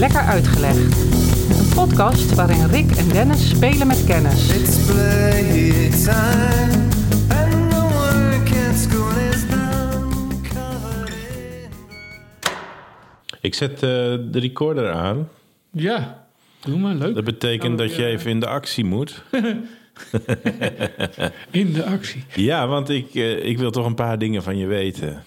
Lekker Uitgelegd. Een podcast waarin Rick en Dennis spelen met kennis. It's playtime, and the work at school is done. Covered in Ik zet eh, de recorder aan. Ja, doe maar leuk. Dat betekent dat je even in de actie moet. In de actie. Ja, want ik, eh, ik wil toch een paar dingen van je weten.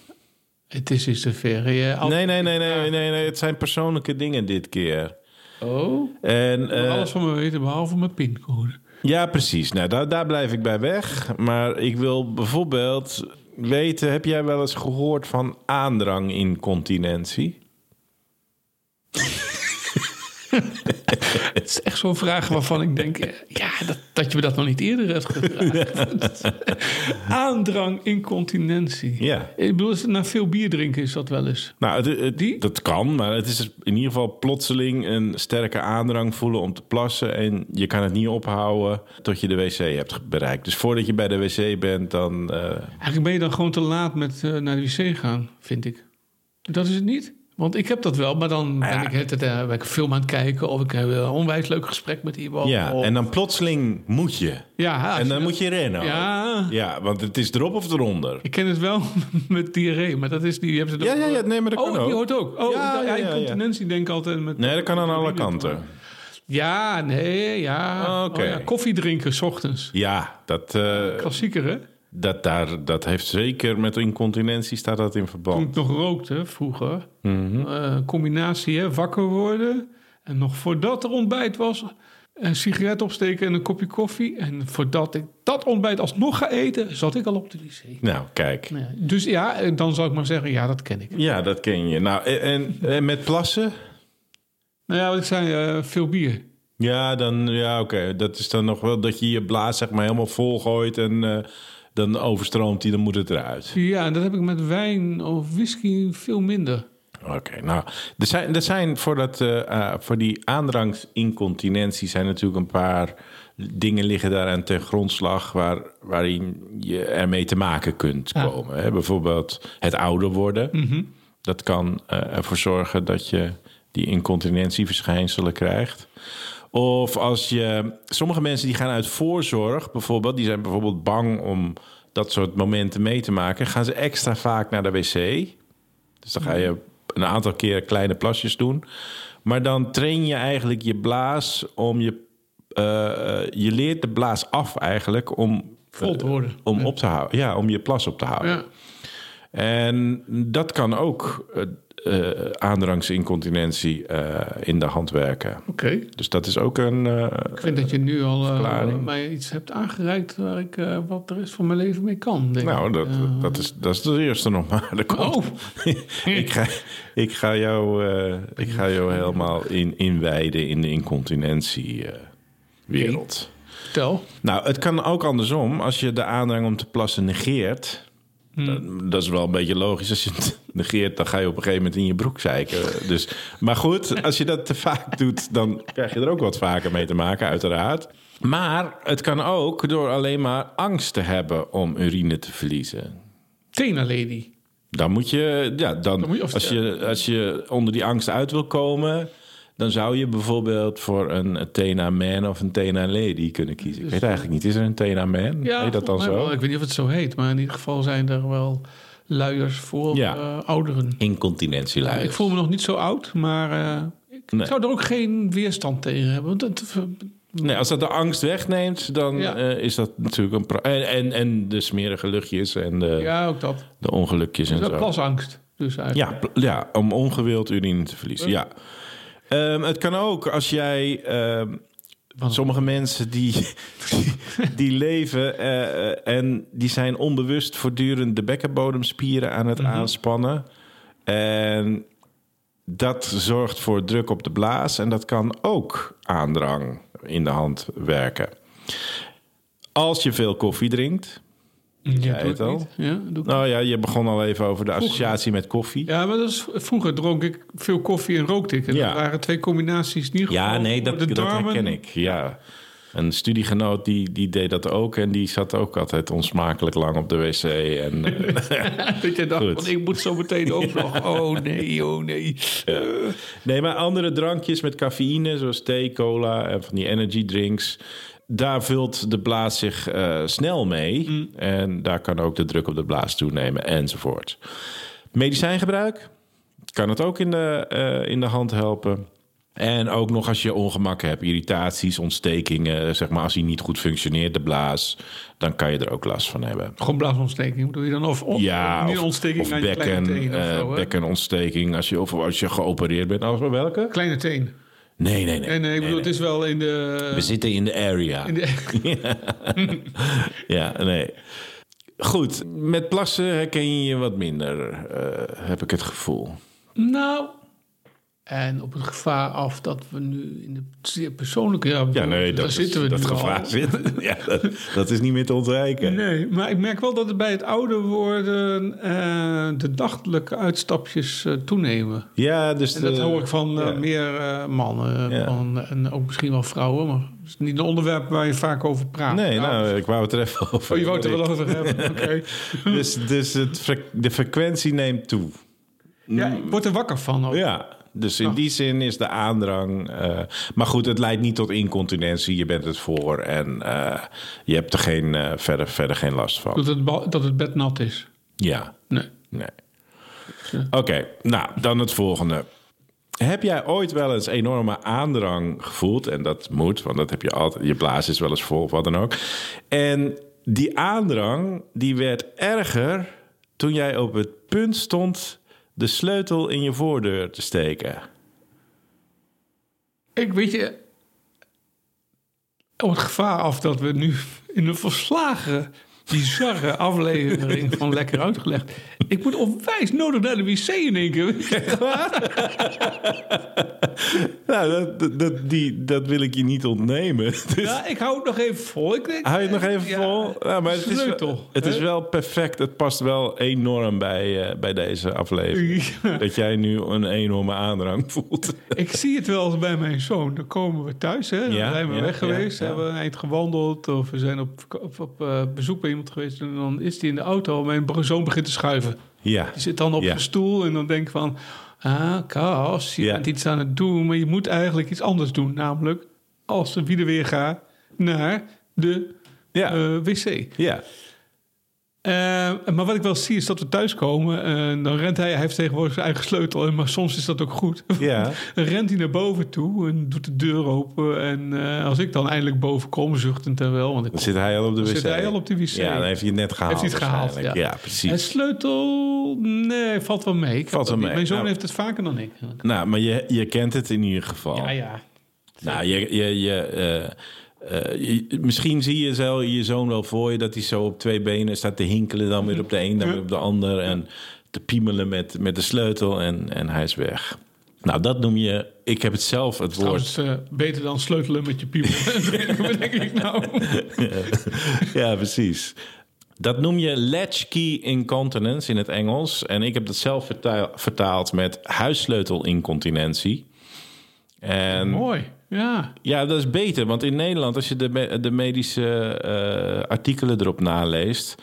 Het is eens zover. Je al- Nee, nee, nee, nee, nee, nee. Het zijn persoonlijke dingen dit keer. Oh, En, eh, alles van me weten behalve mijn pincode. ja, precies. Nou, daar, daar blijf ik bij weg. Maar ik wil bijvoorbeeld weten... Heb jij wel eens gehoord van aandrang-incontinentie? Het is echt zo'n vraag waarvan ik denk... eh, Ja, dat, dat je me dat nog niet eerder hebt gevraagd. Aandrang, incontinentie. Ja. Ik bedoel, na veel bier drinken is dat wel eens. Nou, het, het- Die? dat kan, maar het is in ieder geval plotseling een sterke aandrang voelen om te plassen. En je kan het niet ophouden tot je de wc hebt bereikt. Dus voordat je bij de wc bent, dan. eh, Eigenlijk ben je dan gewoon te laat met eh, naar de wc gaan, vind ik. Dat is het niet? Want ik heb dat wel, maar dan ben Ja. ik, het, eh, ben ik een film aan het kijken... of ik heb een onwijs leuk gesprek met iemand. ja, of- en dan plotseling moet je. ja, En dan je- moet je rennen. Ja, Ja, want het is erop of eronder. ik ken het wel met diarree, maar dat is die... Hebben ze Ja, ja, ja, nee, maar dat oh, kan ook. die hoort ook. Oh, Ja, ja, ja, ja, ja. incontinentie denk ik altijd met... Nee, dat kan aan alle kanten. Ja, nee, ja. Oh, oké. Oh, ja. Koffie drinken, s ochtends. Ja, dat, eh, Klassieker, hè? Dat, daar, dat heeft zeker met incontinentie staat dat in Toen verband. ik nog rookte vroeger. Eh, combinatie, hè? Wakker worden. En nog voordat er ontbijt was... Een sigaret opsteken en een kopje koffie. En voordat ik dat ontbijt alsnog ga eten... zat ik al op de wc. Nou, kijk. Ja, dus ja, eh, dan zou ik maar zeggen... ja, dat ken ik. Ja, dat ken je. Nou, en, en, en met plassen? Nou ja, wat ik zei, eh, veel bier. Ja, dan, ja, oké. Dat is dan nog wel dat je je blaas zeg maar helemaal vol gooit en eh, dan overstroomt die, dan moet het eruit. Ja, en dat heb ik met wijn of whisky veel minder. Oké, nou, er zijn, er zijn voor, dat, eh, eh, voor die aandrangsincontinentie zijn natuurlijk een paar dingen liggen daar aan ten grondslag waar, waarin je ermee te maken kunt Ja. komen. Hè? Bijvoorbeeld het ouder worden. Dat kan eh, ervoor zorgen dat je die incontinentieverschijnselen krijgt. Of als je. Sommige mensen die gaan uit voorzorg bijvoorbeeld, die zijn bijvoorbeeld bang om dat soort momenten mee te maken, gaan ze extra vaak naar de wc. Dus dan ga je een aantal keer kleine plasjes doen. Maar dan train je eigenlijk je blaas om je. eh, eh, je leert de blaas af eigenlijk om. Vol te worden. Om op te houden. Ja, om je plas op te houden. Ja. En dat kan ook eh, aandrangsincontinentie eh, in de hand werken. Oké. Dus dat is ook een. Ik vind dat je nu al mij iets hebt aangereikt waar ik wat de rest van mijn leven mee kan. Denk nou, dat, dat, is, dat is de eerste nog maar. Oh, ik, ga, ik, ga jou, ik ga jou helemaal in, inwijden in de incontinentiewereld. vertel. Nou, het kan ook andersom. Als je de aandrang om te plassen negeert... dan- Dat is wel een beetje logisch. Als je het negeert, dan ga je op een gegeven moment in je broek zeiken. Dus, maar goed, als je dat te vaak doet... dan krijg je er ook wat vaker mee te maken, uiteraard. Maar het kan ook door alleen maar angst te hebben om urine te verliezen. Tena Lady. Dan moet je, ja, dan, Dan moet je- of- als, je, als je onder die angst uit wil komen, dan zou je bijvoorbeeld voor een Tena Man of een Tena Lady kunnen kiezen. Ik weet eigenlijk niet, is er een Tena Man? Ja, heet dat dan zo? wel. Ik weet niet of het zo heet, maar in ieder geval zijn er wel luiers voor Ja. eh, ouderen. Ja, Incontinentieluiers. ik voel me nog niet zo oud, maar eh, ik Nee. zou er ook geen weerstand tegen hebben. Want dat, Nee, als dat de angst wegneemt, dan Ja. eh, is dat natuurlijk een... En, en, en de smerige luchtjes en de, ja, ook dat. de ongelukjes en Dat zo. plasangst. Dus eigenlijk. Ja, ja, om ongewild urine te verliezen. Ja. Ehm, het kan ook als jij. ehm, sommige mensen die, die, die leven eh, eh, en die zijn onbewust voortdurend de bekkenbodemspieren aan het aanspannen. En dat zorgt voor druk op de blaas en dat kan ook aandrang in de hand werken. Als je veel koffie drinkt. Ja, het al. niet. Ja, doe Nou ja, je begon al even over de associatie met koffie. Ja, maar dat is, vroeger dronk ik veel koffie en rookte ik. En Ja. dat waren twee combinaties in ieder geval. Ja, nee, dat, herken ik. Ja. Een studiegenoot die, die deed dat ook en die zat ook altijd onsmakelijk lang op de wc. En, eh, Dat je dacht, Goed. want ik moet zo meteen ook nog. Oh nee, oh nee. nee, maar andere drankjes met cafeïne, zoals thee, cola en van die energy drinks. Daar vult de blaas zich eh, snel mee. En daar kan ook de druk op de blaas toenemen enzovoort. Medicijngebruik kan het ook in de, eh, in de hand helpen. En ook nog als je ongemak hebt, irritaties, ontstekingen. Zeg maar als hij niet goed functioneert, de blaas, dan kan je er ook last van hebben. Gewoon blaasontsteking bedoel je dan? Of, of Ja, of, ontsteking of bekken, hè? bekkenontsteking. Als je, of als je geopereerd bent. Als welke? Kleine teen. Nee, nee, nee. En nee, ik bedoel, het is wel in de... We zitten in de area. in de Ja, nee. Goed, met plassen herken je je wat minder, eh, heb ik het gevoel. nou, en op het gevaar af dat we nu in de zeer persoonlijke... Ja, Ja, nee, daar dat, is- zitten we dat gevaar zit. Ja, dat, dat is niet meer te ontwijken. Nee, maar ik merk wel dat het bij het ouder worden eh, de nachtelijke uitstapjes eh, toenemen. Ja, dus En dat de- hoor ik van eh, ja. meer mannen van, en ook misschien wel vrouwen. Maar het is niet een onderwerp waar je vaak over praat. Nee, nou, ik wou het er even over. Oh, je wou het er wel over hebben, oké. Dus, dus het, de frequentie neemt toe. Ja, ik word er wakker van. Ook. Ja, dus in die zin is de aandrang. eh, maar goed, het leidt niet tot incontinentie. Je bent het voor en eh, je hebt er geen, eh, verder, verder geen last van. Dat, het, dat het bed nat is. Ja, Nee. nee. Oké, nou dan het volgende. Heb jij ooit wel eens enorme aandrang gevoeld? En dat moet, want dat heb je altijd. Je blaas is wel eens vol of wat dan ook. En die aandrang die werd erger toen jij op het punt stond de sleutel in je voordeur te steken. Ik weet je... Op het gevaar af dat we nu in een verslagen, bizarre aflevering van Lekker Uitgelegd... Ik moet onwijs nodig naar de wc in één keer. Nou, dat, dat, dat- die, dat wil ik je niet ontnemen. Dus Ja, ik hou het nog even vol. Ik denk, hou je het nog even Ja, vol? Nou, maar het is, wel, het is wel perfect. Het past wel enorm bij, eh, bij deze aflevering. Ja. Dat jij nu een enorme aandrang voelt. Ik zie het wel eens bij mijn zoon. Dan komen we thuis, hè? Dan Ja, zijn we ja, weg geweest, ja, ja. hebben we een eind gewandeld... of we zijn op, op, op, eh, bezoek bij iemand geweest... en dan is hij in de auto en mijn zoon begint te schuiven. Ja. Die zit dan op Ja. een stoel en dan denk ik van... ah, Kas, je Ja. bent iets aan het doen... maar je moet eigenlijk iets anders doen. Namelijk, als de wieder weer gaat naar de Ja. eh, wc. ja. Eh, maar wat ik wel zie is dat we thuiskomen en dan rent hij, hij heeft tegenwoordig zijn eigen sleutel, maar soms is dat ook goed. Ja. Dan rent hij naar boven toe en doet de deur open. En eh, als ik dan eindelijk boven kom, zuchtend en wel, want ik Dan zit hij al op de wc. Zit hij al op de wc. Ja, dan heeft hij het net gehaald. heeft hij het gehaald. Ja. ja, precies. En sleutel, nee, valt wel mee. Ik Valt wel mee. Mijn zoon Nou. heeft het vaker dan ik. Nou, maar je, je kent het in ieder geval. Ja, ja. Nou, je, je, je, eh, eh, je- misschien zie je zo je zoon wel voor je dat hij zo op twee benen staat te hinkelen, dan weer op de een, dan weer op de ander en te piemelen met, met de sleutel en, en hij is weg. Nou, dat noem je. Ik heb het zelf het woord. Eh, beter dan sleutelen met je piemel. Wat denk ik nou? Ja, precies. Dat noem je latchkey incontinence in het Engels. En ik heb dat zelf vertaal- vertaald met huissleutelincontinentie. En Mooi, ja. Ja, dat is beter. Want in Nederland, als je de, de medische eh, artikelen erop naleest...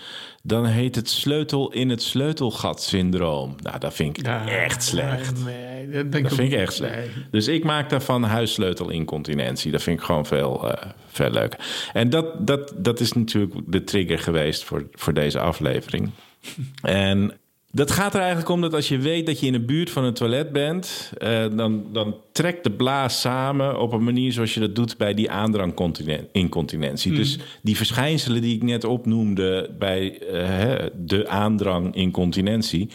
dan heet het sleutel in het sleutelgat syndroom. Nou, dat vind ik Ja, echt slecht. Nee, dat, vind ik echt slecht. nee. Dus ik maak daarvan huissleutelincontinentie. Dat vind ik gewoon veel, eh veel leuker. En dat, dat, dat is natuurlijk de trigger geweest voor, voor deze aflevering. en dat gaat er eigenlijk om dat als je weet dat je in de buurt van een toilet bent... eh, dan, dan trekt de blaas samen op een manier zoals je dat doet bij die aandrang-incontinentie. Dus die verschijnselen die ik net opnoemde bij eh, de aandrang-incontinentie...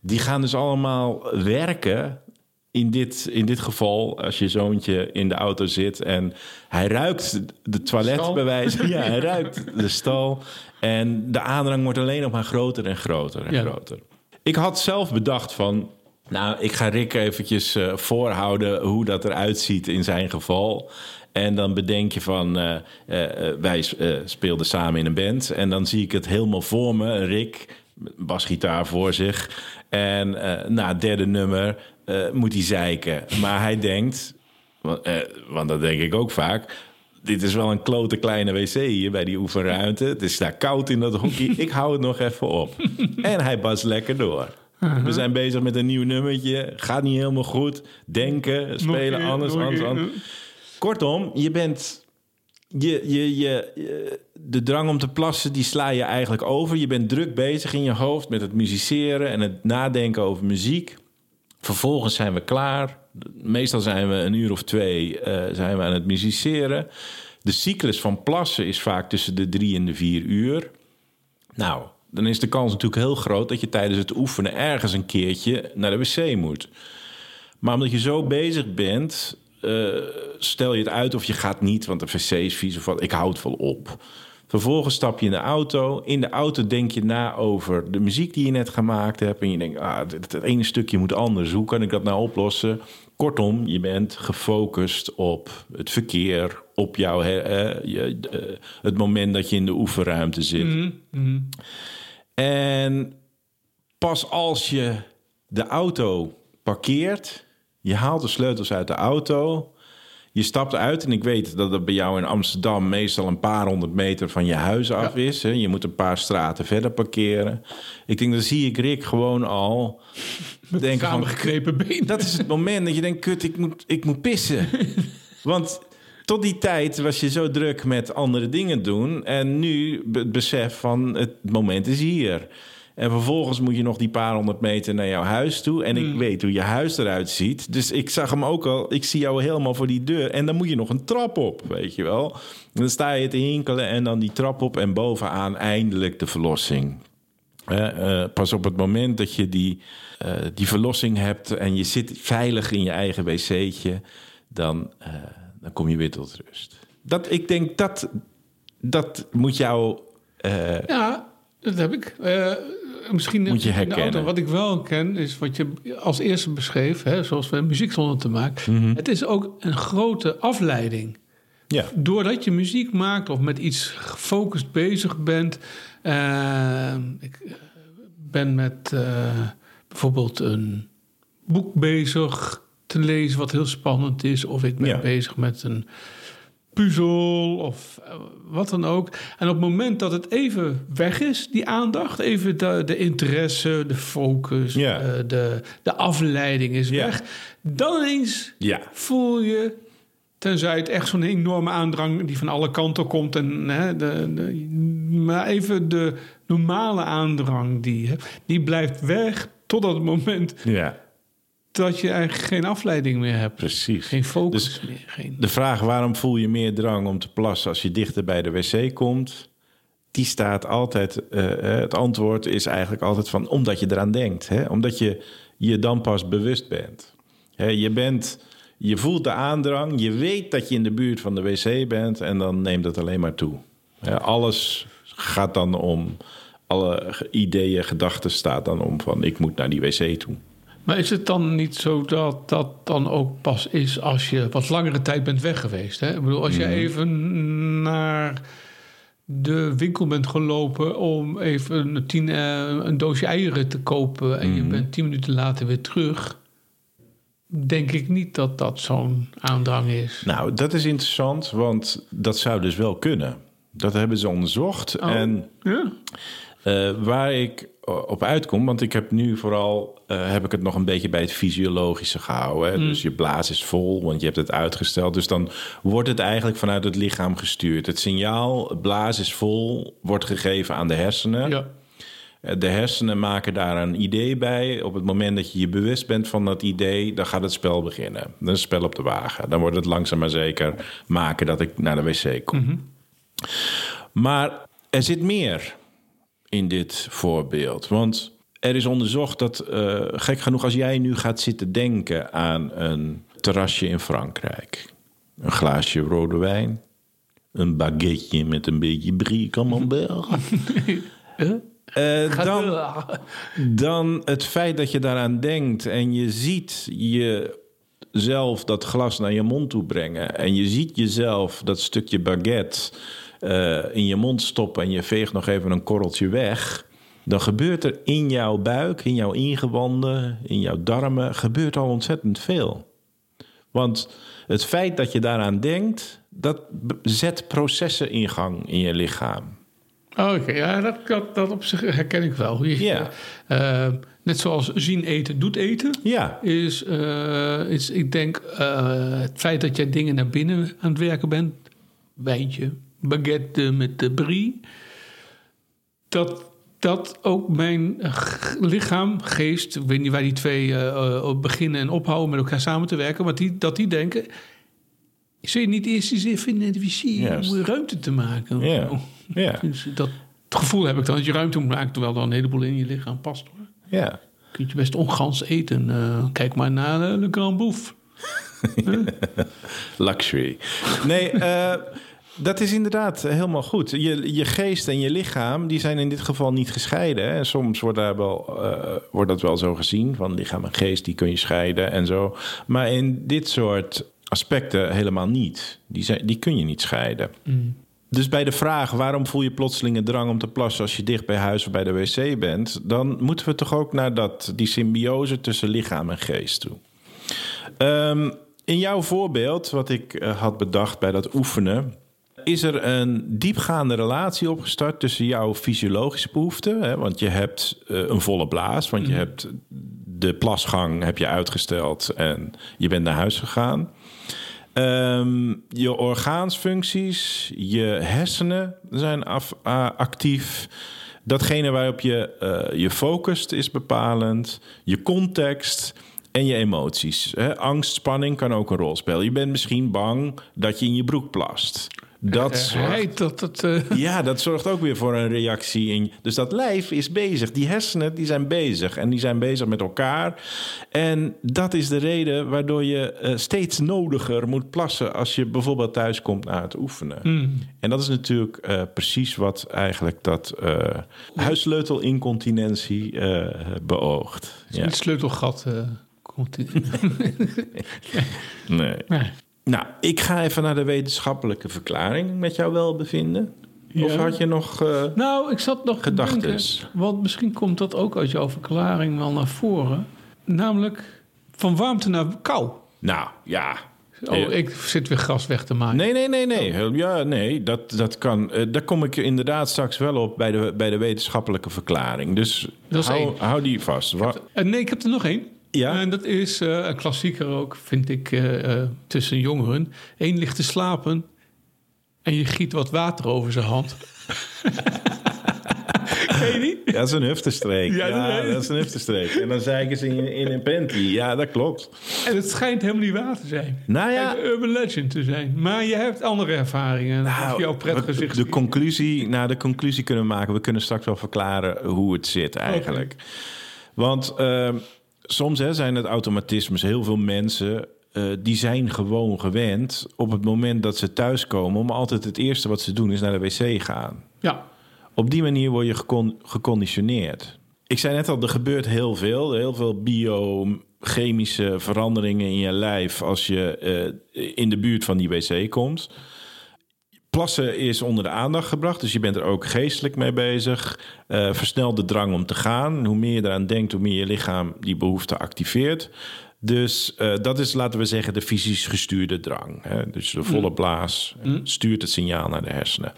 die gaan dus allemaal werken in dit, in dit geval, als je zoontje in de auto zit en hij ruikt de toilet Stal. bij wijze ja, hij ruikt de stal en de aandrang wordt alleen nog maar groter en groter en Ja. groter. Ik had zelf bedacht van, nou, ik ga Rick eventjes eh, voorhouden hoe dat eruit ziet in zijn geval. En dan bedenk je van, eh, eh, wij speelden samen in een band. En dan zie ik het helemaal voor me, Rick, basgitaar voor zich. En na het derde nummer moet hij zeiken. Maar hij denkt, want dat denk ik ook vaak... dit is wel een klote kleine wc hier bij die oefenruimte. Het is daar koud in dat hoekje. Ik hou het nog even op. En hij bast lekker door. We zijn bezig met een nieuw nummertje. Gaat niet helemaal goed. Denken, spelen, anders, anders, anders. Kortom, je bent... Je, je, je, je- de drang om te plassen, die sla je eigenlijk over. Je bent druk bezig in je hoofd met het musiceren en het nadenken over muziek. Vervolgens zijn we klaar. Meestal zijn we een uur of twee eh, zijn we aan het musiceren. De cyclus van plassen is vaak tussen de drie en de vier uur. Nou, dan is de kans natuurlijk heel groot dat je tijdens het oefenen ergens een keertje naar de wc moet. Maar omdat je zo bezig bent, eh, stel je het uit of je gaat niet, want de wc is vies of wat. Ik hou het wel op. Vervolgens stap je in de auto. In de auto denk je na over de muziek die je net gemaakt hebt. En je denkt, ah, het, ene stukje moet anders. Hoe kan ik dat nou oplossen? Kortom, je bent gefocust op het verkeer, op jouw, hè, je, eh, het moment dat je in de oefenruimte zit. En pas als je de auto parkeert, je haalt de sleutels uit de auto, je stapt uit en ik weet dat het bij jou in Amsterdam meestal een paar honderd meter van je huis af is. Hè? Je moet een paar straten verder parkeren. Ik denk, dan zie ik Rick gewoon al denken van, Samengeknepen benen. dat is het moment dat je denkt, kut, ik moet, ik moet pissen. Want tot die tijd was je zo druk met andere dingen doen. En nu het besef van het moment is hier. En vervolgens moet je nog die paar honderd meter naar jouw huis toe. En ik weet hoe je huis eruit ziet. Dus ik zag hem ook al. Ik zie jou helemaal voor die deur. En dan moet je nog een trap op, weet je wel. En dan sta je te hinkelen en dan die trap op. En bovenaan eindelijk de verlossing. Eh, pas op het moment dat je die, eh, die verlossing hebt en je zit veilig in je eigen wc'tje, dan, eh, dan kom je weer tot rust. Dat, ik denk dat dat moet jou. Ja, dat heb ik. Misschien Moet je herkennen. auto. Wat ik wel ken, is wat je als eerste beschreef, hè, zoals we muziek zonden te maken. Mhm. Het is ook een grote afleiding. ja. Doordat je muziek maakt of met iets gefocust bezig bent. eh, ik eh, ben met eh, bijvoorbeeld een boek bezig te lezen wat heel spannend is. Of ik ben Ja. bezig met een puzzel of eh, wat dan ook. En op het moment dat het even weg is, die aandacht, even de, de interesse, de focus, Ja. eh, de, de afleiding is Ja. weg. Dan ineens Ja. voel je, tenzij het echt zo'n enorme aandrang die van alle kanten komt. En, hè, de, de, maar even de normale aandrang, die, die blijft weg totdat het moment ja, dat je eigenlijk geen afleiding meer hebt. precies. Geen focus Dus meer. Geen... de vraag waarom voel je meer drang om te plassen als je dichter bij de wc komt, die staat altijd. eh, eh, het antwoord is eigenlijk altijd van omdat je eraan denkt, hè? omdat je je dan pas bewust bent. Hè, je bent. Je voelt de aandrang, je weet dat je in de buurt van de wc bent en dan neemt het alleen maar toe. Hè, alles gaat dan om, alle ideeën, gedachten staat dan om van ik moet naar die wc toe. Maar is het dan niet zo dat dat dan ook pas is als je wat langere tijd bent weg geweest? Hè? Ik bedoel, als je Mhm. even naar de winkel bent gelopen om even een, tien, eh, een doosje eieren te kopen en je Mhm. bent tien minuten later weer terug, denk ik niet dat dat zo'n aandrang is. Nou, dat is interessant, want dat zou dus wel kunnen. Dat hebben ze onderzocht. Oh. En Ja. eh, waar ik op uitkom, want ik heb nu vooral eh, heb ik het nog een beetje bij het fysiologische gehouden. Hè? Dus je blaas is vol, want je hebt het uitgesteld. Dus dan wordt het eigenlijk vanuit het lichaam gestuurd. Het signaal blaas is vol wordt gegeven aan de hersenen. Ja. Eh, De hersenen maken daar een idee bij. Op het moment dat je je bewust bent van dat idee, dan gaat het spel beginnen. Dan is het spel op de wagen. Dan wordt het langzaam maar zeker maken dat ik naar de wc kom. Maar er zit meer in dit voorbeeld. Want er is onderzocht dat, eh, gek genoeg, als jij nu gaat zitten denken aan een terrasje in Frankrijk, een glaasje rode wijn, een baguette met een beetje brie camembert. Huh? Eh, Ga dan, door. dan het feit dat je daaraan denkt en je ziet jezelf dat glas naar je mond toe brengen. En je ziet jezelf dat stukje baguette eh, in je mond stoppen en je veegt nog even een korreltje weg. Dan gebeurt er in jouw buik, in jouw ingewanden, in jouw darmen, gebeurt al ontzettend veel. Want het feit dat je daaraan denkt, dat zet processen in gang in je lichaam. Oh, Oké, ja, dat, dat, dat op zich herken ik wel. Je- Ja. eh, net zoals zien eten doet eten. Ja, Is, eh, is ik denk, het feit dat jij dingen naar binnen aan het werken bent. Wijntje, baguette met de brie. Dat, dat ook mijn lichaam, geest, ik weet niet waar die twee eh, beginnen en ophouden met elkaar samen te werken. Maar die, dat die denken, zul je niet eerst eens even identificeren Juist. om ruimte te maken? Ja. zo? ja, Dus dat het gevoel heb ik dan dat je ruimte moet maken, terwijl er een heleboel in je lichaam past. Hoor. ja. Kun je best ongans eten. eh, kijk maar naar eh, Le Grand Bouffe. Luxury. Nee, eh, dat is inderdaad helemaal goed. Je, je geest en je lichaam, die zijn in dit geval niet gescheiden. En soms wordt, daar wel, eh, wordt dat wel zo gezien, van lichaam en geest, die kun je scheiden en zo. Maar in dit soort aspecten helemaal niet. Die, zijn, die kun je niet scheiden. Dus bij de vraag waarom voel je plotseling een drang om te plassen als je dicht bij huis of bij de wc bent, dan moeten we toch ook naar dat, die symbiose tussen lichaam en geest toe. Ehm, in jouw voorbeeld, wat ik eh, had bedacht bij dat oefenen, is er een diepgaande relatie opgestart tussen jouw fysiologische behoeften, hè, want je hebt eh, een volle blaas, want je hebt de plasgang heb je uitgesteld en je bent naar huis gegaan. Ehm, je orgaansfuncties, je hersenen zijn af, actief. Datgene waarop je eh, je focust is bepalend. Je context en je emoties. Hè? Angst, spanning kan ook een rol spelen. Je bent misschien bang dat je in je broek plast. Dat zorgt dat, dat, eh, ja, dat zorgt ook weer voor een reactie. In, dus dat lijf is bezig. Die hersenen die zijn bezig. En die zijn bezig met elkaar. En dat is de reden waardoor je eh, steeds nodiger moet plassen... als je bijvoorbeeld thuis komt na het oefenen. En dat is natuurlijk eh, precies wat eigenlijk dat huissleutelincontinentie beoogt. Ja. Het sleutelgat in. nee. nee. Nou, ik ga even naar de wetenschappelijke verklaring met jouw welbevinden. Ja. Of had je nog uh, Nou, ik zat nog gedachten? Want misschien komt dat ook uit jouw verklaring wel naar voren. Namelijk van warmte naar kou. Nou, ja. Oh, ik zit weer gras weg te maken. Nee, nee, nee, nee. Ja, nee, dat, dat kan. Uh, daar kom ik inderdaad straks wel op bij de, bij de wetenschappelijke verklaring. Dus hou, hou, die vast. Uh, nee, ik heb er nog één. Ja? En dat is uh, een klassieker ook, vind ik, uh, tussen jongeren. Eén ligt te slapen en je giet wat water over zijn hand. Ken je niet? Ja, dat is een hufterstreek. Ja, ja dat is een hufterstreek. En dan zeiken ze in, in een panty. Ja, dat klopt. En het schijnt helemaal niet waar te zijn. Nou ja. Het urban legend te zijn. Maar je hebt andere ervaringen. Nou, jouw pretgezicht. De conclusie, nou, de conclusie kunnen we maken. We kunnen straks wel verklaren hoe het zit eigenlijk. Okay. Want uh, soms hè, zijn het automatismes. Heel veel mensen uh, die zijn gewoon gewend op het moment dat ze thuiskomen... om altijd het eerste wat ze doen is naar de wc gaan. Ja. Op die manier word je gecon geconditioneerd. Ik zei net al, er gebeurt heel veel. Heel veel biochemische veranderingen in je lijf... als je uh, in de buurt van die wc komt. Plassen is onder de aandacht gebracht, dus je bent er ook geestelijk mee bezig. Uh, versnel de drang om te gaan. Hoe meer je eraan denkt, hoe meer je lichaam die behoefte activeert. Dus uh, dat is, laten we zeggen, de fysisch gestuurde drang. Hè? Dus de volle blaas mm. stuurt het signaal naar de hersenen.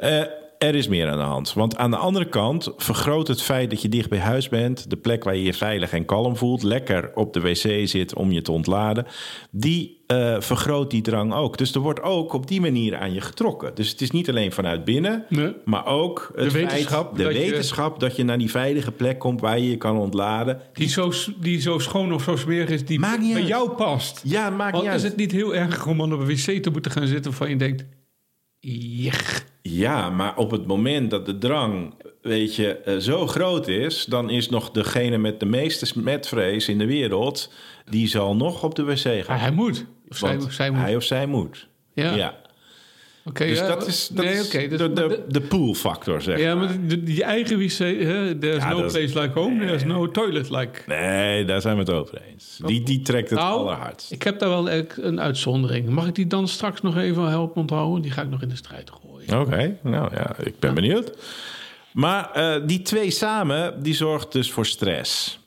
Uh, er is meer aan de hand. Want aan de andere kant vergroot het feit dat je dicht bij huis bent, de plek waar je je veilig en kalm voelt, lekker op de wc zit om je te ontladen, die uh, vergroot die drang ook. Dus er wordt ook op die manier aan je getrokken. Dus het is niet alleen vanuit binnen, nee. maar ook het de wetenschap, feit, de dat, wetenschap je, dat je naar die veilige plek komt waar je je kan ontladen. Die zo, die zo schoon of zo smerig is, die maakt niet bij uit. jou past. Ja, maakt Want niet is uit. het niet heel erg om op een wc te moeten gaan zitten waarvan je denkt, jech. Ja, maar op het moment dat de drang, weet je, uh, zo groot is, dan is nog degene met de meeste smetvrees in de wereld, die zal nog op de wc gaan. Hij moet. Of zij, zij moet. Hij of zij moet. Ja. ja. Okay, dus ja, dat is, dat nee, is okay, dus, de, de, de pool-factor, zeg ja, maar. maar die, die eigen wc, hè, there's Ja, no is- place like home, there's no toilet like... Nee, daar zijn we het over eens. Die, die trekt het Nou, allerhardst. Ik heb daar wel een uitzondering. Mag ik die dan straks nog even helpen onthouden? Die ga ik nog in de strijd gooien. Oké, nou ja, ik ben benieuwd. Maar eh, die twee samen, die zorgt dus voor stress.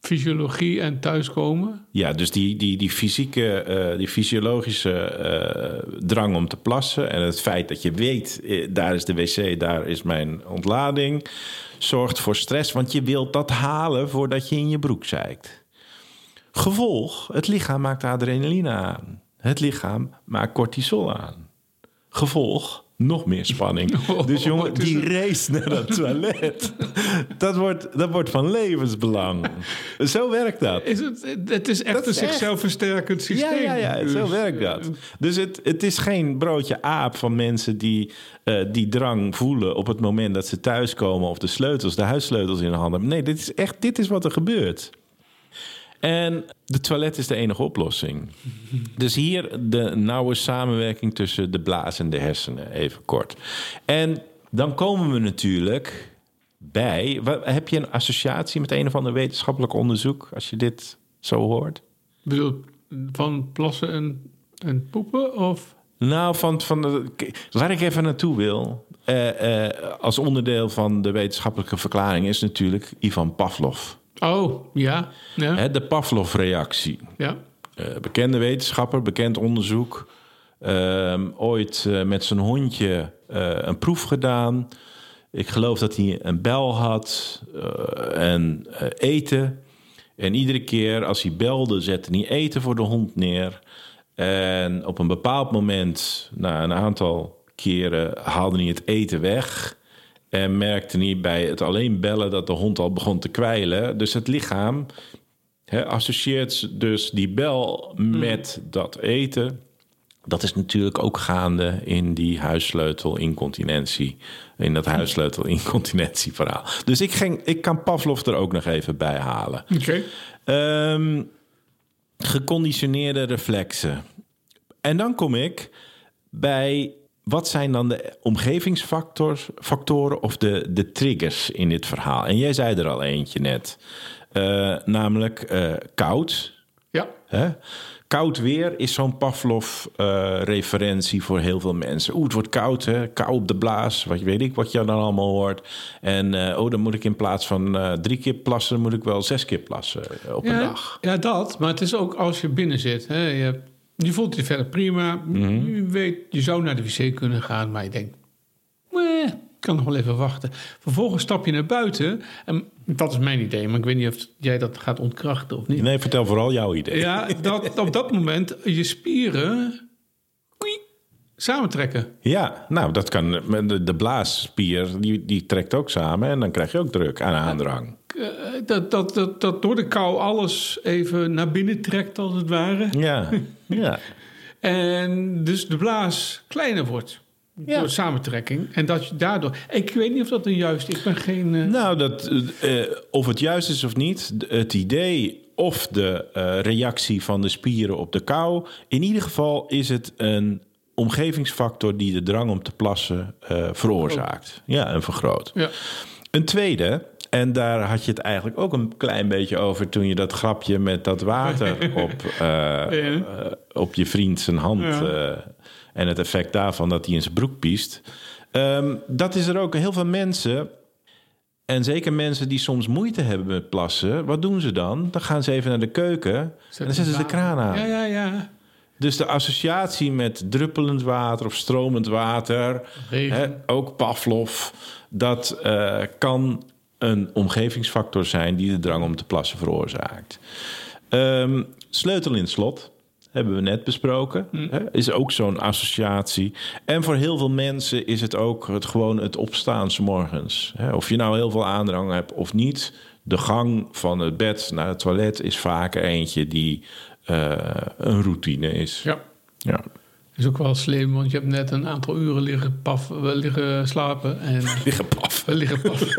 Fysiologie en thuiskomen. Ja, dus die, die, die fysieke, eh, die fysiologische eh, drang om te plassen en het feit dat je weet, eh, daar is de wc, daar is mijn ontlading, zorgt voor stress, want je wilt dat halen voordat je in je broek zeikt. Gevolg, het lichaam maakt adrenaline aan. Het lichaam maakt cortisol aan. Gevolg, nog meer spanning. Dus jongen, die race naar dat toilet, dat wordt, dat wordt van levensbelang. Zo werkt dat. Is het, het is echt Dat een is echt- zichzelf versterkend systeem. Ja, ja, ja, zo Dus, werkt dat. Dus het, het is geen broodje aap van mensen die eh, die drang voelen op het moment dat ze thuiskomen of de sleutels, de huissleutels in de hand hebben. Nee, dit is echt, dit is wat er gebeurt. En de toilet is de enige oplossing. Dus hier de nauwe samenwerking tussen de blaas en de hersenen, even kort. En dan komen we natuurlijk bij. Heb je een associatie met een of ander wetenschappelijk onderzoek als je dit zo hoort? Ik bedoel, van plassen en, en poepen? Of? Nou, van, van de, waar ik even naartoe wil, eh, eh, als onderdeel van de wetenschappelijke verklaring, is natuurlijk Ivan Pavlov. Oh, ja. Ja. Hè, de Pavlov-reactie. ja. Eh, bekende wetenschapper, bekend onderzoek. Ehm, ooit eh, met zijn hondje eh, een proef gedaan. Ik geloof dat hij een bel had en eten. En iedere keer als hij belde, zette hij eten voor de hond neer. En op een bepaald moment, na een aantal keren, haalde hij het eten weg. En merkte hij bij het alleen bellen dat de hond al begon te kwijlen. Dus het lichaam associeert dus die bel met dat eten. Dat is natuurlijk ook gaande in die huissleutel-incontinentie. In dat huissleutel-incontinentieverhaal. Dus ik, ging, ik kan Pavlov er ook nog even bij halen. Oké. Ehm, geconditioneerde reflexen. En dan kom ik bij wat zijn dan de omgevingsfactoren factoren of de, de triggers in dit verhaal? En jij zei er al eentje net, Eh, namelijk eh, koud. Ja. Hè? Koud weer is zo'n Pavlov-referentie voor heel veel mensen. Oeh, het wordt koud, hè? kou op de blaas, wat weet ik wat je dan allemaal hoort. En eh, oh, dan moet ik in plaats van drie keer plassen, moet ik wel zes keer plassen op een dag. ja, dat. Maar het is ook als je binnen zit. Hè, je, hebt- je voelt je verder prima. Mhm. Je weet, je zou naar de wc kunnen gaan, maar je denkt... "Meh, ik kan nog wel even wachten. Vervolgens stap je naar buiten. En dat is mijn idee, maar ik weet niet of jij dat gaat ontkrachten of niet. Nee, vertel vooral jouw idee. Ja, dat op dat moment je spieren samentrekken. Ja, nou, dat kan. De, de blaasspier, die, die trekt ook samen en dan krijg je ook druk aan aandrang. Eh, dat, dat, dat, dat door de kou alles even naar binnen trekt, als het ware. Ja, ja. En dus de blaas kleiner wordt. Ja. Door samentrekking. En dat je daardoor... Ik weet niet of dat een juist... Ik ben geen... eh, Nou, dat, eh, of het juist is of niet, het idee of de reactie van de spieren op de kou. In ieder geval is het een omgevingsfactor die de drang om te plassen eh, veroorzaakt. Ja, en vergroot. ja. Een tweede, en daar had je het eigenlijk ook een klein beetje over toen je dat grapje met dat water op, eh, eh, op je vriend zijn hand Ja. en het effect daarvan dat hij in zijn broek piest. Ehm, dat is er ook heel veel mensen. En zeker mensen die soms moeite hebben met plassen, wat doen ze dan? Dan gaan ze even naar de keuken en dan zetten ze de kraan aan. Ja, ja, ja. Dus de associatie met druppelend water of stromend water, hè, ook Pavlov, dat eh, kan een omgevingsfactor zijn die de drang om te plassen veroorzaakt. Ehm, sleutel in het slot. Hebben we net besproken. Hè, is ook zo'n associatie. En voor heel veel mensen is het ook het, gewoon het opstaan 's morgens. Hè, of je nou heel veel aandrang hebt of niet. De gang van het bed naar het toilet is vaak eentje die een routine is. ja. Ja. Is ook wel slim, want je hebt net een aantal uren liggen, paf, eh, liggen slapen. En Liggen paf. liggen paf.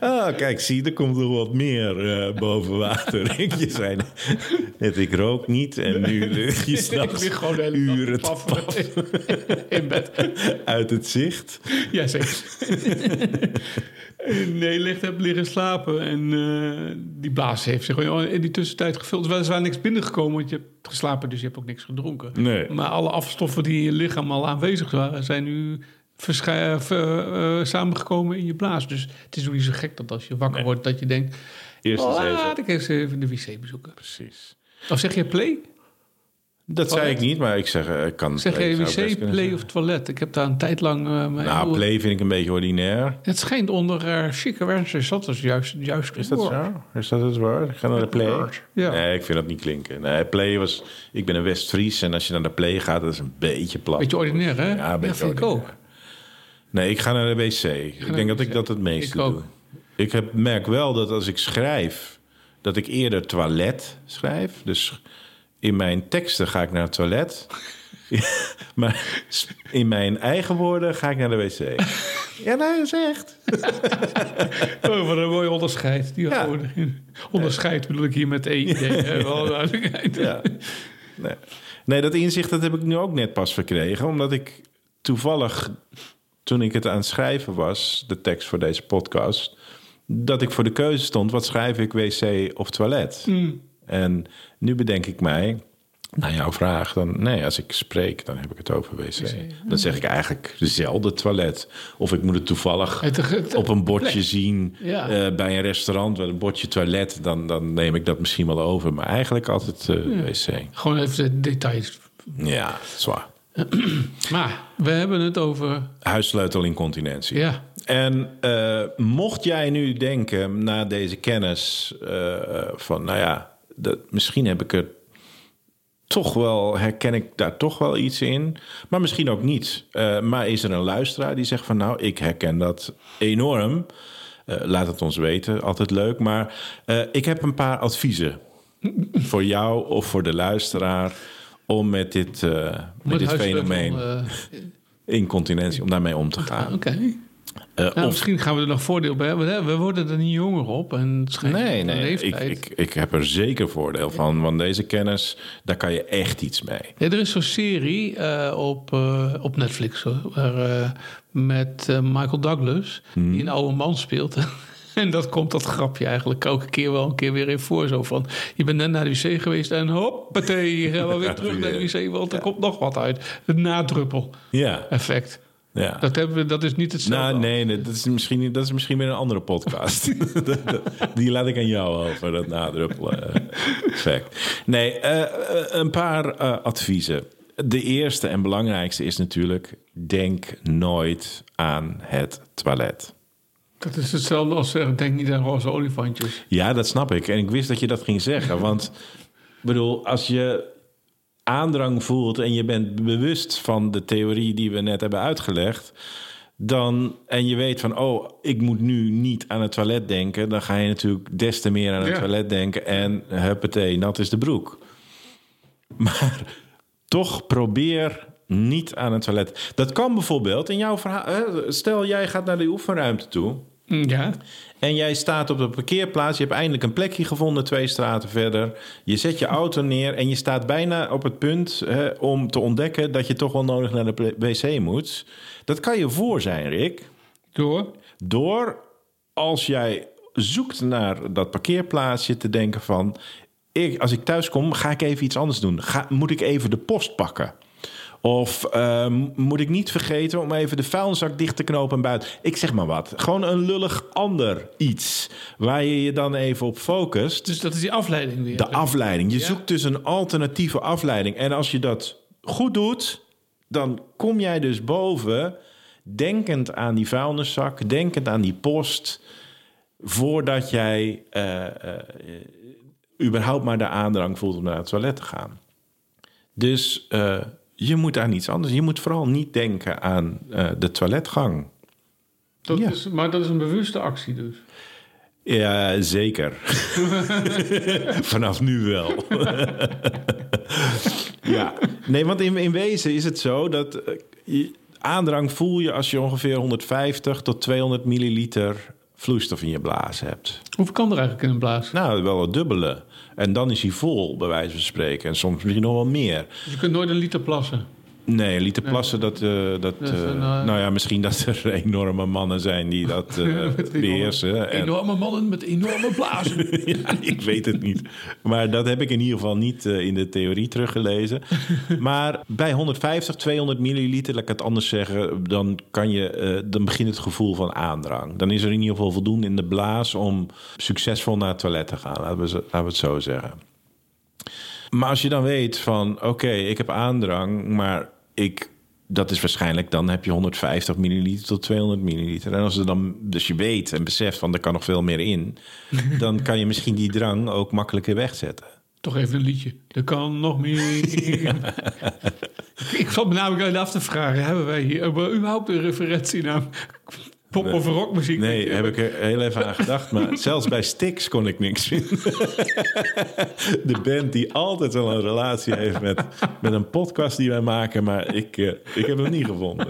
Ah, kijk, zie, er komt nog wat meer eh, boven water. je zei net, ik rook niet en nu lig je s'nachts gewoon uren paf te in bed. uit het zicht. Ja, zeker. nee, je ligt, hebt liggen slapen en eh, die blaas heeft zich in die tussentijd gevuld. Er is weliswaar niks binnengekomen, want je hebt gesslapen, dus je hebt ook niks gedronken. Nee. Maar alle afstoffen die in je lichaam al aanwezig waren, zijn nu ver- eh, samengekomen in je blaas. Dus het is ook niet zo gek dat als je wakker wordt, dat je denkt... Eerst eens even. Laat ik eens even de wc bezoeken. Precies. Of zeg je play? Dat zei ik niet, maar ik zeg, eh, ik kan... Zeg ik best wc, kunnen play zeggen. of toilet? Ik heb daar een tijd lang... eh, mijn Nou, play vind ik een beetje ordinair. Het schijnt onder uh, chique mensen dat is juist, juist Is dat woord. zo? Is dat het woord? Ik ga naar de play. Ja. Nee, ik vind dat niet klinken. Nee, play was... Ik ben een West-Fries en als je naar de play gaat, dat is een beetje plat. Beetje ordinair, hè? Ja, een beetje vind ik ook. Nee, ik ga naar de wc. Ik denk de dat ik dat het meeste Ik ook. doe. Ik heb, merk wel dat als ik schrijf, dat ik eerder toilet schrijf. Dus in mijn teksten ga ik naar het toilet. maar in mijn eigen woorden ga ik naar de wc. ja, nee, dat is echt. Oh, wat een mooi onderscheid. Die Ja. Onderscheid bedoel ik hier met duidelijkheid. Ja. Nee. nee, dat inzicht dat heb ik nu ook net pas verkregen. Omdat ik toevallig, toen ik het aan het schrijven was, de tekst voor deze podcast, dat ik voor de keuze stond: wat schrijf ik, wc of toilet? En nu bedenk ik mij, naar jouw vraag, dan nee, als ik spreek, dan heb ik het over wc. Dan zeg ik eigenlijk zelden toilet. Of ik moet het toevallig Het- het- op een bordje plek. zien Ja. eh, bij een restaurant met een bordje toilet, dan, dan neem ik dat misschien wel over. Maar eigenlijk altijd eh, wc. Gewoon even de details. Ja, zwaar. Maar we hebben het over... Huissleutelincontinentie. Ja, En eh, mocht jij nu denken na deze kennis van, nou ja, dat, misschien heb ik er toch wel, herken ik daar toch wel iets in, maar misschien ook niet. Eh, maar is er een luisteraar die zegt van, nou, ik herken dat enorm. Eh, laat het ons weten, altijd leuk. Maar eh, ik heb een paar adviezen voor jou of voor de luisteraar om met dit, met dit fenomeen incontinentie, om daarmee om te gaan. Oké. Nou, of misschien gaan we er nog voordeel bij hebben. hè? We worden er niet jonger op. En het schijnt Nee, nee, ik, leeftijd. ik, ik heb er zeker voordeel van. Want deze kennis, daar kan je echt iets mee. Ja, er is zo'n serie eh, op, eh, op Netflix waar, met Michael Douglas, Hmm. die een oude man speelt. en dat komt dat grapje eigenlijk elke keer wel een keer weer in voor. Zo van, je bent net naar de wc geweest en hoppatee, je gaat wel weer terug naar de wc, want er komt nog wat uit. Het nadruppel Ja, effect. Ja. Dat, hebben we, dat is niet hetzelfde. Nou, nee, nee, dat is misschien, dat is misschien weer een andere podcast. Die laat ik aan jou over, dat nadruppelen eh, effect. Nee, eh, eh, een paar adviezen. De eerste en belangrijkste is natuurlijk... denk nooit aan het toilet. Dat is hetzelfde als zeggen, denk niet aan roze olifantjes. Ja, dat snap ik. En ik wist dat je dat ging zeggen. Want ik bedoel, als je aandrang voelt en je bent bewust van de theorie die we net hebben uitgelegd. Dan, en je weet van, oh, ik moet nu niet aan het toilet denken. Dan ga je natuurlijk des te meer aan het Ja. toilet denken. En huppatee, nat is de broek. Maar toch probeer niet aan het toilet. Dat kan bijvoorbeeld in jouw verhaal. Stel, jij gaat naar de oefenruimte toe. Ja, En jij staat op de parkeerplaats. Je hebt eindelijk een plekje gevonden, twee straten verder. Je zet je auto neer en je staat bijna op het punt hè, om te ontdekken dat je toch wel nodig naar de wc moet. Dat kan je voor zijn, Rick. door. Door als jij zoekt naar dat parkeerplaatsje te denken van... Ik, als ik thuis kom, ga ik even iets anders doen. Ga, moet ik even de post pakken? Of ehm, moet ik niet vergeten om even de vuilniszak dicht te knopen en buiten? Ik zeg maar wat. Gewoon een lullig ander iets. Waar je je dan even op focust. Dus dat is die afleiding weer. De afleiding. Je zoekt dus een alternatieve afleiding. En als je dat goed doet, dan kom jij dus boven, denkend aan die vuilniszak, denkend aan die post, voordat jij eh, eh, überhaupt maar de aandrang voelt om naar het toilet te gaan. Dus eh, je moet aan iets anders. Je moet vooral niet denken aan eh, de toiletgang. Dat Ja. is, maar dat is een bewuste actie dus. Ja, zeker. Vanaf nu wel. ja, nee, want in, in wezen is het zo dat eh, je- aandrang voel je als je ongeveer 150 tot 200 milliliter vloeistof in je blaas hebt. Hoeveel kan er eigenlijk in een blaas? Nou, wel het dubbele. En dan is hij vol, bij wijze van spreken. En soms misschien nog wel meer. Dus je kunt nooit een liter plassen. Nee, liter plassen, dat... eh, dat, eh, eh, nou ja, misschien dat er enorme mannen zijn die dat eh, beheersen. En- Enorme mannen met enorme blazen. ja, ik weet het niet. Maar dat heb ik in ieder geval niet in de theorie teruggelezen. Maar bij 150, 200 milliliter, laat ik het anders zeggen... dan, kan je, dan begint het gevoel van aandrang. Dan is er in ieder geval voldoende in de blaas... om succesvol naar het toilet te gaan, laten we, zo- laten we het zo zeggen. Maar als je dan weet van, oké, ik heb aandrang... maar ik, dat is waarschijnlijk, dan heb je 150 milliliter tot 200 milliliter. En als er dan, dus je weet en beseft van, er kan nog veel meer in... dan kan je misschien die drang ook makkelijker wegzetten. Toch even een liedje. Er kan nog meer. Ik zat me namelijk af te vragen: hebben wij hier überhaupt een referentie naar pop- of rockmuziek? Nee, heb ik er heel even aan gedacht. Maar zelfs bij Styx kon ik niks vinden. De band die altijd wel een relatie heeft met, met een podcast die wij maken. Maar ik, eh, ik heb hem niet gevonden.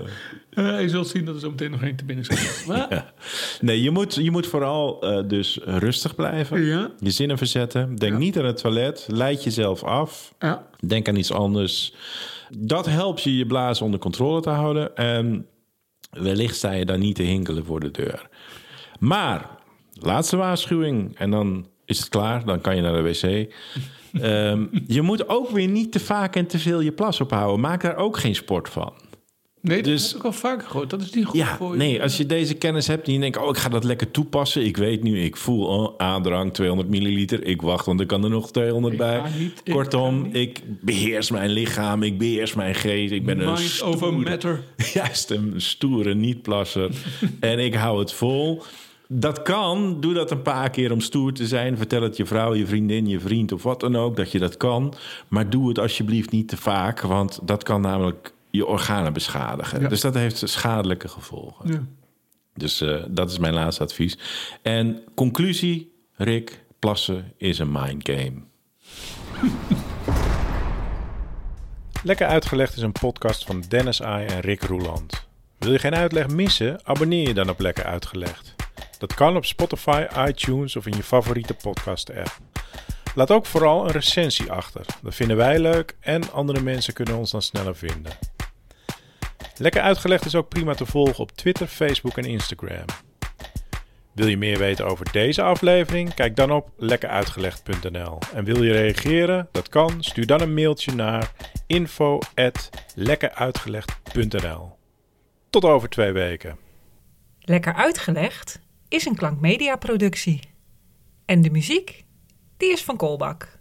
Eh, je zult zien dat er zo meteen nog één te binnen Ja. Nee, je moet, je moet vooral eh, dus rustig blijven. Ja. Je zinnen verzetten. Denk niet aan het toilet. Leid jezelf af. ja. Denk aan iets anders. Dat helpt je je blaas onder controle te houden. En wellicht sta je dan niet te hinkelen voor de deur. Maar, laatste waarschuwing. En dan is het klaar. Dan kan je naar de wc. Ehm, je moet ook weer niet te vaak en te veel je plas ophouden. Maak daar ook geen sport van. Nee, dat Dus- heb ik al vaker gehoord. Dat is niet goed Ja, voor je. nee, als je deze kennis hebt en je denkt... oh, ik ga dat lekker toepassen. Ik weet nu, ik voel oh, aandrang 200 milliliter. Ik wacht, want er kan er nog 200 Ik bij. niet, Kortom, ik beheers mijn lichaam. Ik beheers mijn geest. Ik ben een Mind over stoere- matter. Juist, een stoere niet-plasser. en ik hou het vol. Dat kan. Doe dat een paar keer om stoer te zijn. Vertel het je vrouw, je vriendin, je vriend of wat dan ook... dat je dat kan. Maar doe het alsjeblieft niet te vaak. Want dat kan namelijk je organen beschadigen. Ja. Dus dat heeft schadelijke gevolgen. Ja. Dus eh, dat is mijn laatste advies. En conclusie, Rick, plassen is een mind game. Lekker uitgelegd is een podcast van Dennis Ai en Rick Roeland. Wil je geen uitleg missen? Abonneer je dan op Lekker Uitgelegd. Dat kan op Spotify, iTunes of in je favoriete podcast-app. Laat ook vooral een recensie achter. Dat vinden wij leuk en andere mensen kunnen ons dan sneller vinden. Lekker Uitgelegd is ook prima te volgen op Twitter, Facebook en Instagram. Wil je meer weten over deze aflevering? Kijk dan op lekkeruitgelegd.nl. En wil je reageren? Dat kan. Stuur dan een mailtje naar info@lekkeruitgelegd.nl. Tot over twee weken. Lekker uitgelegd is een klankmedia productie. En de muziek, die is van Kolbak.